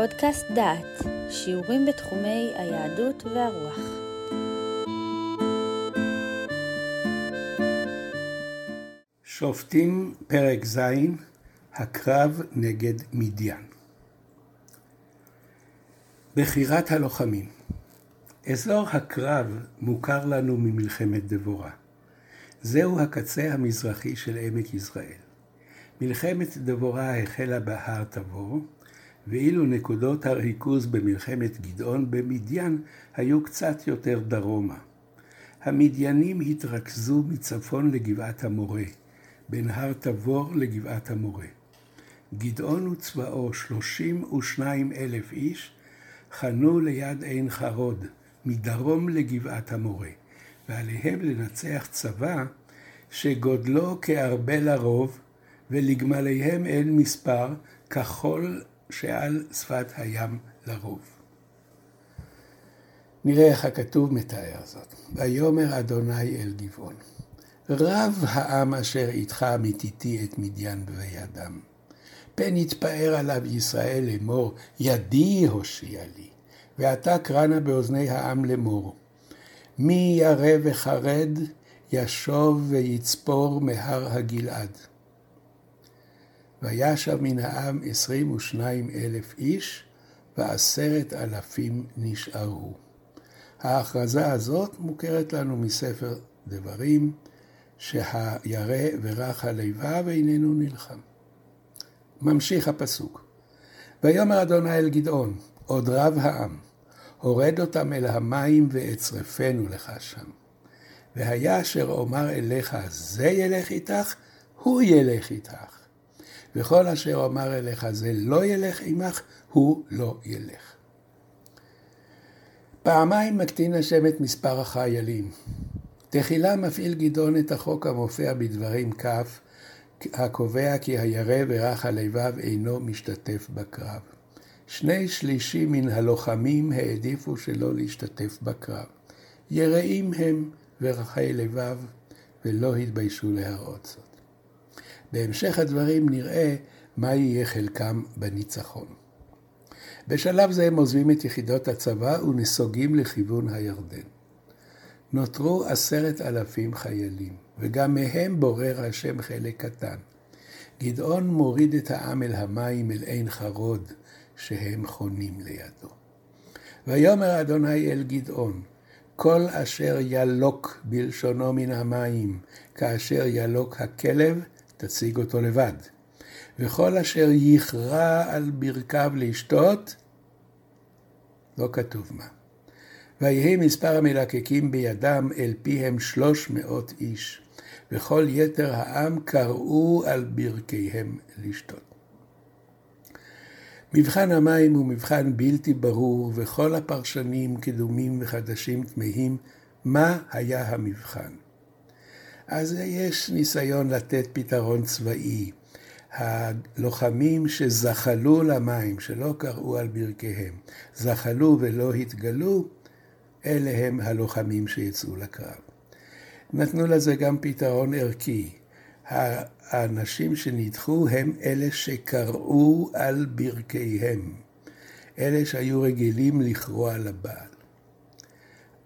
פודקאסט דעת, שיעורים בתחומי היהדות והרוח. שופטים פרק ז' הקרב נגד מדיין. בחירת הלוחמים אזור הקרב מוכר לנו ממלחמת דבורה. זהו הקצה המזרחי של עמק יזרעאל. מלחמת דבורה החלה בהר תבור, ואילו נקודות הריכוז במלחמת גדעון במדיין היו קצת יותר דרומה. המדיינים התרכזו מצפון לגבעת המורה, בין הר תבור לגבעת המורה. גדעון וצבאו, שלושים ושניים אלף איש, חנו ליד עין חרוד, מדרום לגבעת המורה, ועליהם לנצח צבא שגודלו כארבה לרוב, ולגמליהם אין מספר, כחול שעל שפת הים לרוב. נראה איך הכתוב מתאר זאת. ויאמר אדוני אל גבעון, רב העם אשר איתך מתיתי את מדיין בידם. פן יתפאר עליו ישראל לאמור, ידי הושיע לי. ועתה קרנה באוזני העם לאמור, מי ירא וחרד, ישוב ויצפור מהר הגלעד. וישב מן העם עשרים ושניים אלף איש, ועשרת אלפים נשארו. ההכרזה הזאת מוכרת לנו מספר דברים, שהירא ורך הלבב איננו נלחם. ממשיך הפסוק. ויאמר אדוני אל גדעון, עוד רב העם, הורד אותם אל המים ואצרפנו לך שם. והיה אשר אומר אליך, זה ילך איתך, הוא ילך איתך. וכל אשר אומר אליך זה לא ילך עמך, הוא לא ילך. פעמיים מקטין השם את מספר החיילים. תחילה מפעיל גדעון את החוק המופיע בדברים כ', הקובע כי הירא ורך הלבב אינו משתתף בקרב. שני שלישים מן הלוחמים העדיפו שלא להשתתף בקרב. יראים הם ורחי לבב, ולא התביישו להראות זאת. בהמשך הדברים נראה מה יהיה חלקם בניצחון. בשלב זה הם עוזבים את יחידות הצבא ונסוגים לכיוון הירדן. נותרו עשרת אלפים חיילים, וגם מהם בורר השם חלק קטן. גדעון מוריד את העם אל המים אל עין חרוד, שהם חונים לידו. ויאמר אדוני אל גדעון, כל אשר ילוק בלשונו מן המים, כאשר ילוק הכלב, תציג אותו לבד. וכל אשר יכרע על ברכיו לשתות, לא כתוב מה. ויהי מספר המלקקים בידם אל פיהם שלוש מאות איש, וכל יתר העם קראו על ברכיהם לשתות. מבחן המים הוא מבחן בלתי ברור, וכל הפרשנים קדומים וחדשים תמהים מה היה המבחן. אז יש ניסיון לתת פתרון צבאי. הלוחמים שזחלו למים, שלא קראו על ברכיהם, זחלו ולא התגלו, אלה הם הלוחמים שיצאו לקרב. נתנו לזה גם פתרון ערכי. האנשים שנדחו הם אלה שקראו על ברכיהם, אלה שהיו רגילים לכרוע לבעל.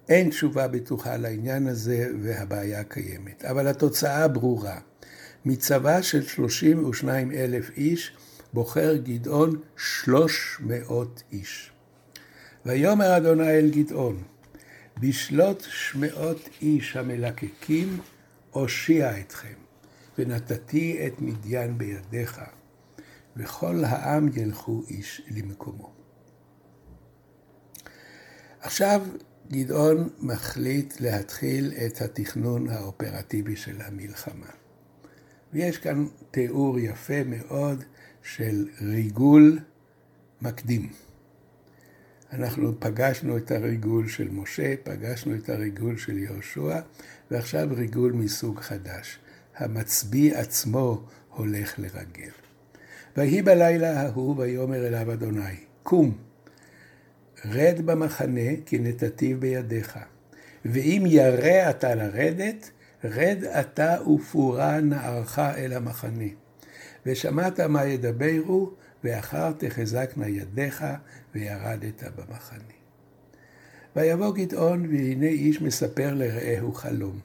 אין תשובה בטוחה לעניין הזה והבעיה קיימת, אבל התוצאה ברורה. מצבא של 32 אלף איש בוחר גדעון 300 איש. ויאמר אדוני אל גדעון, בשלוט שמאות איש המלקקים אושיע אתכם, ונתתי את מדיין בידיך, וכל העם ילכו איש למקומו. עכשיו גדעון מחליט להתחיל את התכנון האופרטיבי של המלחמה. ויש כאן תיאור יפה מאוד של ריגול מקדים. אנחנו פגשנו את הריגול של משה, פגשנו את הריגול של יהושע, ועכשיו ריגול מסוג חדש. המצביא עצמו הולך לרגל. ויהי בלילה ההוא ויאמר אליו אדוני, קום, רד במחנה, כי נתתיו בידיך. ואם ירא אתה לרדת, רד אתה ופורה נערך אל המחנה. ושמעת מה ידברו, ואחר תחזקנה ידיך, וירדת במחנה. ויבוא גדעון, והנה איש מספר לרעהו חלום.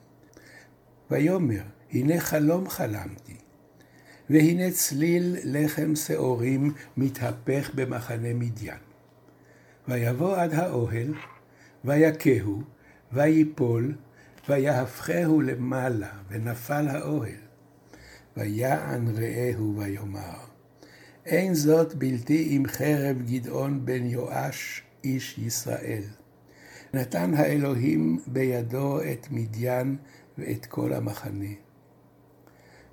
ויאמר, הנה חלום חלמתי, והנה צליל לחם שעורים מתהפך במחנה מדיין. ויבוא עד האוהל, ויכהו, ויפול, ויהפכהו למעלה, ונפל האוהל. ויען רעהו ויאמר, אין זאת בלתי עם חרב גדעון בן יואש איש ישראל. נתן האלוהים בידו את מדיין ואת כל המחנה.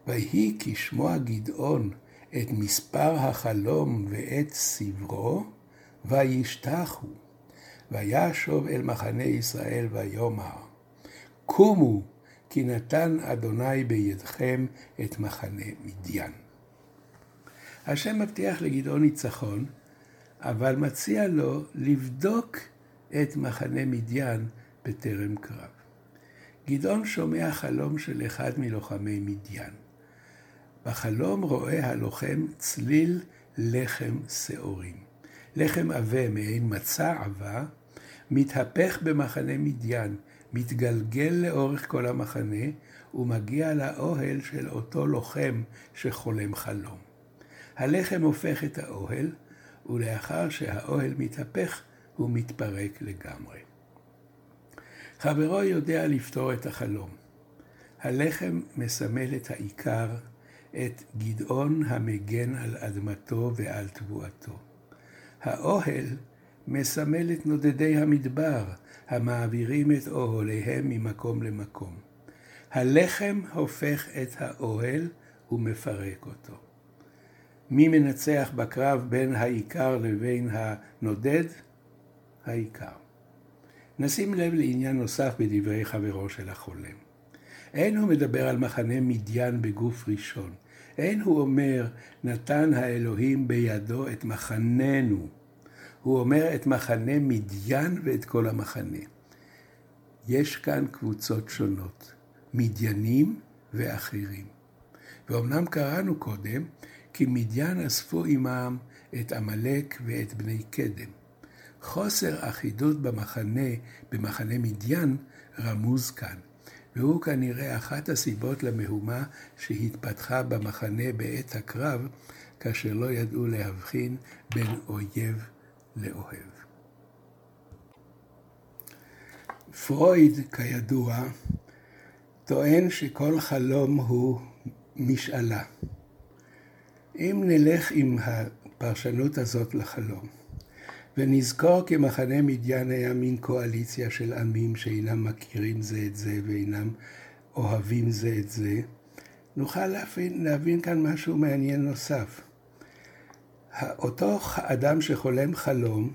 ויהי כשמוע גדעון את מספר החלום ואת סברו, וישתחו, וישוב אל מחנה ישראל ויאמר, קומו, כי נתן אדוני בידכם את מחנה מדיין. השם מבטיח לגדעון ניצחון, אבל מציע לו לבדוק את מחנה מדיין בטרם קרב. גדעון שומע חלום של אחד מלוחמי מדיין. בחלום רואה הלוחם צליל לחם שעורים. לחם עבה מעין מצע עבה, מתהפך במחנה מדיין, מתגלגל לאורך כל המחנה, ומגיע לאוהל של אותו לוחם שחולם חלום. הלחם הופך את האוהל, ולאחר שהאוהל מתהפך, הוא מתפרק לגמרי. חברו יודע לפתור את החלום. הלחם מסמל את העיקר, את גדעון המגן על אדמתו ועל תבואתו. האוהל מסמל את נודדי המדבר, המעבירים את אוהליהם ממקום למקום. הלחם הופך את האוהל ומפרק אותו. מי מנצח בקרב בין העיקר לבין הנודד? העיקר. נשים לב לעניין נוסף בדברי חברו של החולם. אין הוא מדבר על מחנה מדיין בגוף ראשון. אין הוא אומר, נתן האלוהים בידו את מחננו. הוא אומר את מחנה מדיין ואת כל המחנה. יש כאן קבוצות שונות, מדיינים ואחרים. ואומנם קראנו קודם, כי מדיין אספו עמם את עמלק ואת בני קדם. חוסר אחידות במחנה, במחנה מדיין, רמוז כאן, והוא כנראה אחת הסיבות למהומה שהתפתחה במחנה בעת הקרב, כאשר לא ידעו להבחין בין אויב לאוהב. פרויד, כידוע, טוען שכל חלום הוא משאלה. אם נלך עם הפרשנות הזאת לחלום, ונזכור כי מחנה מדיין היה מין קואליציה של עמים שאינם מכירים זה את זה ואינם אוהבים זה את זה, נוכל להבין, להבין כאן משהו מעניין נוסף. אותו אדם שחולם חלום,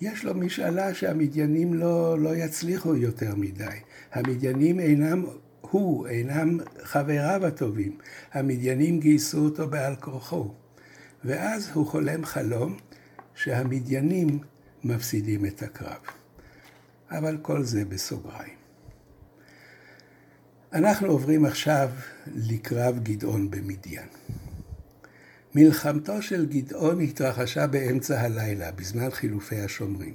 יש לו משאלה שהמדיינים לא, לא יצליחו יותר מדי. המדיינים אינם הוא, אינם חבריו הטובים. המדיינים גייסו אותו בעל כורחו. ואז הוא חולם חלום שהמדיינים מפסידים את הקרב. אבל כל זה בסוגריים. אנחנו עוברים עכשיו לקרב גדעון במדיין. מלחמתו של גדעון התרחשה באמצע הלילה, בזמן חילופי השומרים.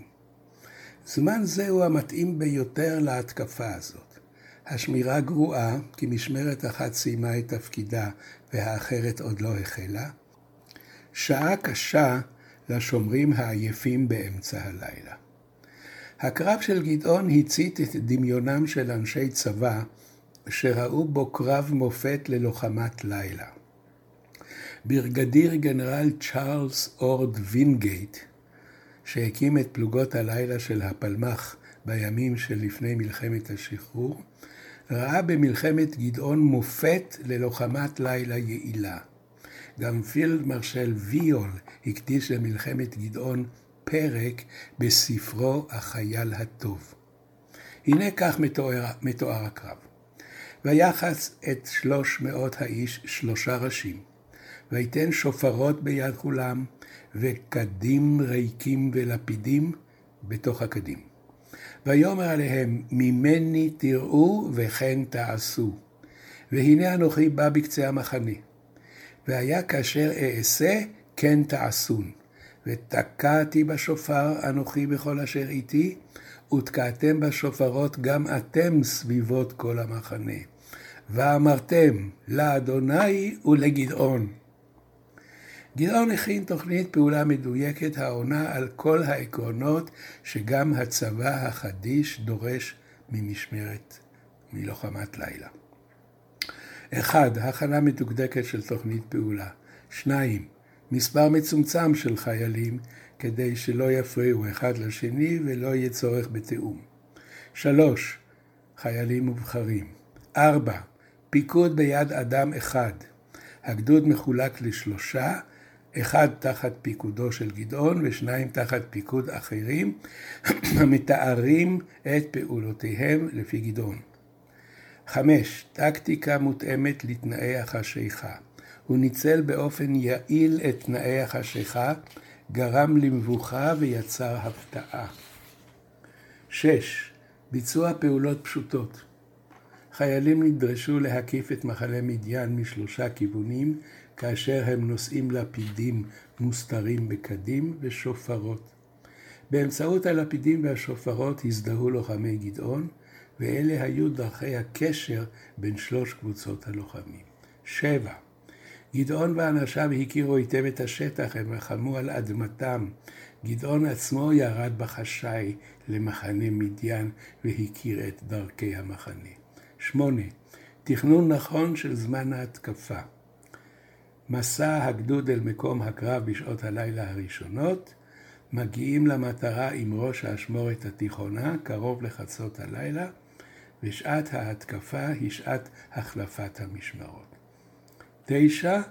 זמן זה הוא המתאים ביותר להתקפה הזאת. השמירה גרועה, כי משמרת אחת סיימה את תפקידה והאחרת עוד לא החלה. שעה קשה לשומרים העייפים באמצע הלילה. הקרב של גדעון הצית את דמיונם של אנשי צבא שראו בו קרב מופת ללוחמת לילה. ברגדיר גנרל צ'ארלס אורד וינגייט, שהקים את פלוגות הלילה של הפלמ"ח בימים שלפני מלחמת השחרור, ראה במלחמת גדעון מופת ללוחמת לילה יעילה. גם פילד מרשל ויול הקדיש למלחמת גדעון פרק בספרו החייל הטוב. הנה כך מתואר, מתואר הקרב. ויחס את שלוש מאות האיש שלושה ראשים, ויתן שופרות ביד כולם, וקדים ריקים ולפידים בתוך הקדים. ויאמר עליהם, ממני תראו וכן תעשו. והנה אנוכי בא בקצה המחנה. והיה כאשר אעשה, כן תעשון. ותקעתי בשופר אנוכי בכל אשר איתי, ותקעתם בשופרות גם אתם סביבות כל המחנה. ואמרתם לאדוני ולגדעון. גדעון הכין תוכנית פעולה מדויקת העונה על כל העקרונות שגם הצבא החדיש דורש ממשמרת, מלוחמת לילה. אחד, הכנה מדוקדקת של תוכנית פעולה. שניים, מספר מצומצם של חיילים כדי שלא יפריעו אחד לשני ולא יהיה צורך בתיאום. שלוש, חיילים מובחרים. ארבע, פיקוד ביד אדם אחד. הגדוד מחולק לשלושה, אחד תחת פיקודו של גדעון ושניים תחת פיקוד אחרים, המתארים את פעולותיהם לפי גדעון. חמש, טקטיקה מותאמת לתנאי החשיכה. הוא ניצל באופן יעיל את תנאי החשיכה, גרם למבוכה ויצר הפתעה. שש, ביצוע פעולות פשוטות. חיילים נדרשו להקיף את מחנה מדיין משלושה כיוונים, כאשר הם נושאים לפידים מוסתרים בקדים ושופרות. באמצעות הלפידים והשופרות הזדהו לוחמי גדעון, ואלה היו דרכי הקשר בין שלוש קבוצות הלוחמים. שבע, גדעון ואנשיו הכירו היטב את השטח, הם לחמו על אדמתם. גדעון עצמו ירד בחשאי למחנה מדיין והכיר את דרכי המחנה. שמונה, תכנון נכון של זמן ההתקפה. מסע הגדוד אל מקום הקרב בשעות הלילה הראשונות, מגיעים למטרה עם ראש האשמורת התיכונה, קרוב לחצות הלילה, ושעת ההתקפה היא שעת החלפת המשמרות. תשע,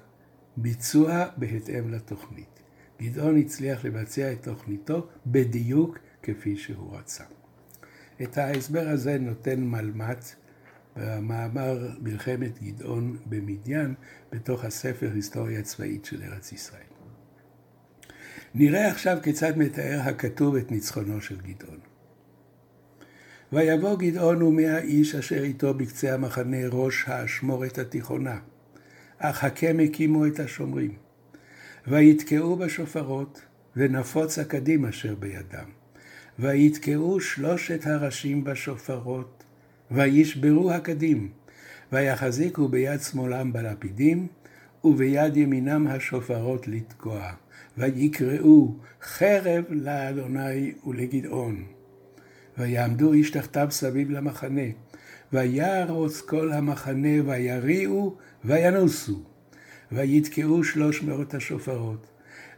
ביצוע בהתאם לתוכנית. גדעון הצליח לבצע את תוכניתו בדיוק כפי שהוא רצה. את ההסבר הזה נותן מלמ"ט במאמר מלחמת גדעון במדיין בתוך הספר היסטוריה צבאית של ארץ ישראל. נראה עכשיו כיצד מתאר הכתוב את ניצחונו של גדעון. ויבוא גדעון ומאה איש אשר איתו בקצה המחנה ראש האשמורת התיכונה, אך הקם הקימו את השומרים. ויתקעו בשופרות, ונפוץ הקדים אשר בידם. ויתקעו שלושת הראשים בשופרות, וישברו הקדים, ויחזיקו ביד שמאלם בלפידים, וביד ימינם השופרות לתקוע. ויקראו חרב לאדוני ולגדעון. ויעמדו איש תחתיו סביב למחנה, וירוץ כל המחנה, ויריעו, וינוסו. ויתקעו שלוש מאות השופרות.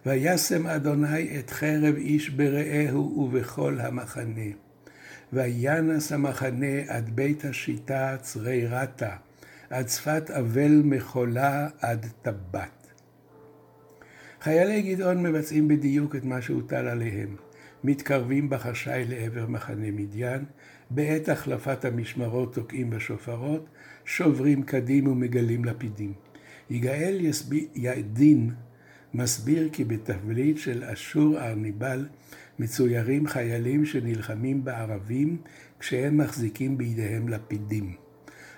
וישם אדוני את חרב איש ברעהו ובכל המחנה. וינס המחנה עד בית השיטה צרי רתה, עד שפת אבל מחולה עד טבת. חיילי גדעון מבצעים בדיוק את מה שהוטל עליהם. מתקרבים בחשאי לעבר מחנה מדיין, בעת החלפת המשמרות תוקעים בשופרות, שוברים קדים ומגלים לפידים. יגאל ידין מסביר כי בתבליט של אשור ארניבל מצוירים חיילים שנלחמים בערבים כשהם מחזיקים בידיהם לפידים.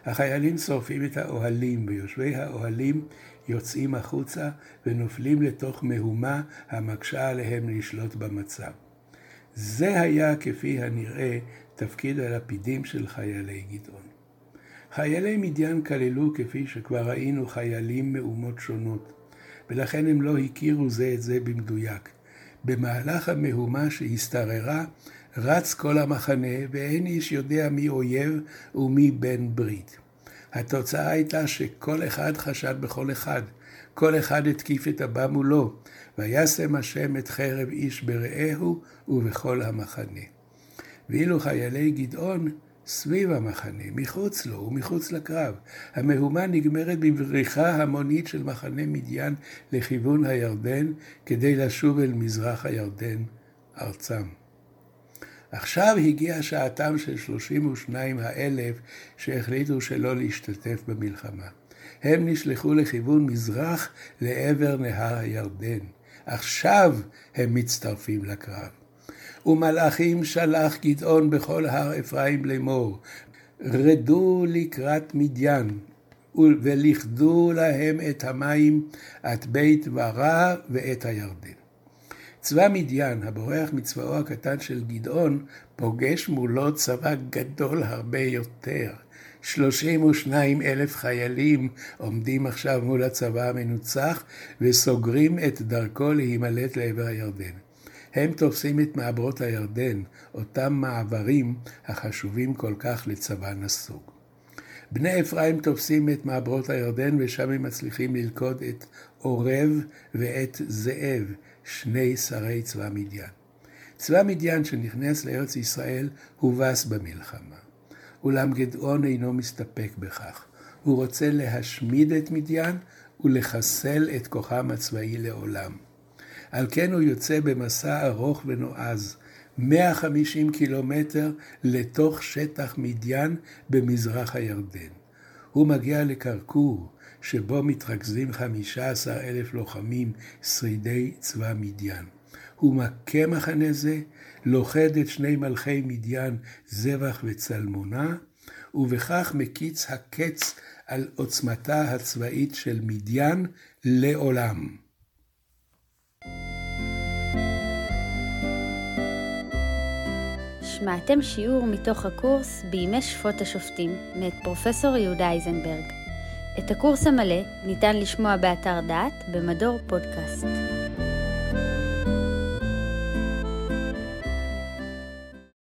החיילים שורפים את האוהלים, ויושבי האוהלים יוצאים החוצה ונופלים לתוך מהומה המקשה עליהם לשלוט במצב. זה היה כפי הנראה תפקיד הלפידים של חיילי גדעון. חיילי מדיין כללו, כפי שכבר ראינו, חיילים מאומות שונות, ולכן הם לא הכירו זה את זה במדויק. במהלך המהומה שהשתררה, רץ כל המחנה, ואין איש יודע מי אויב ומי בן ברית. התוצאה הייתה שכל אחד חשד בכל אחד, כל אחד התקיף את הבא מולו, וישם השם את חרב איש ברעהו ובכל המחנה. ואילו חיילי גדעון סביב המחנה, מחוץ לו ומחוץ לקרב. המהומה נגמרת בבריחה המונית של מחנה מדיין לכיוון הירדן, כדי לשוב אל מזרח הירדן, ארצם. עכשיו הגיעה שעתם של 32 האלף שהחליטו שלא להשתתף במלחמה. הם נשלחו לכיוון מזרח לעבר נהר הירדן. עכשיו הם מצטרפים לקרב. ומלאכים שלח גדעון בכל הר אפרים לאמור, רדו לקראת מדיין, ולכדו להם את המים את בית ורע ואת הירדן. צבא מדיין, הבורח מצבאו הקטן של גדעון, פוגש מולו צבא גדול הרבה יותר. 32 אלף חיילים עומדים עכשיו מול הצבא המנוצח וסוגרים את דרכו להימלט לעבר הירדן. הם תופסים את מעברות הירדן, אותם מעברים החשובים כל כך לצבא נסוג. בני אפרים תופסים את מעברות הירדן ושם הם מצליחים ללכוד את עורב ואת זאב, שני שרי צבא מדיין. צבא מדיין שנכנס לארץ ישראל הובס במלחמה. אולם גדעון אינו מסתפק בכך. הוא רוצה להשמיד את מדיין ולחסל את כוחם הצבאי לעולם. על כן הוא יוצא במסע ארוך ונועז, 150 קילומטר לתוך שטח מדיין במזרח הירדן. הוא מגיע לכרכור, שבו מתרכזים 15 אלף לוחמים שרידי צבא מדיין. הוא מכה מחנה זה, לוכד את שני מלכי מדיין, זבח וצלמונה, ובכך מקיץ הקץ על עוצמתה הצבאית של מדיין לעולם. שמעתם שיעור מתוך הקורס בימי שפוט השופטים מאת פרופסור יהודה אייזנברג. את הקורס המלא ניתן לשמוע באתר דעת במדור פודקאסט.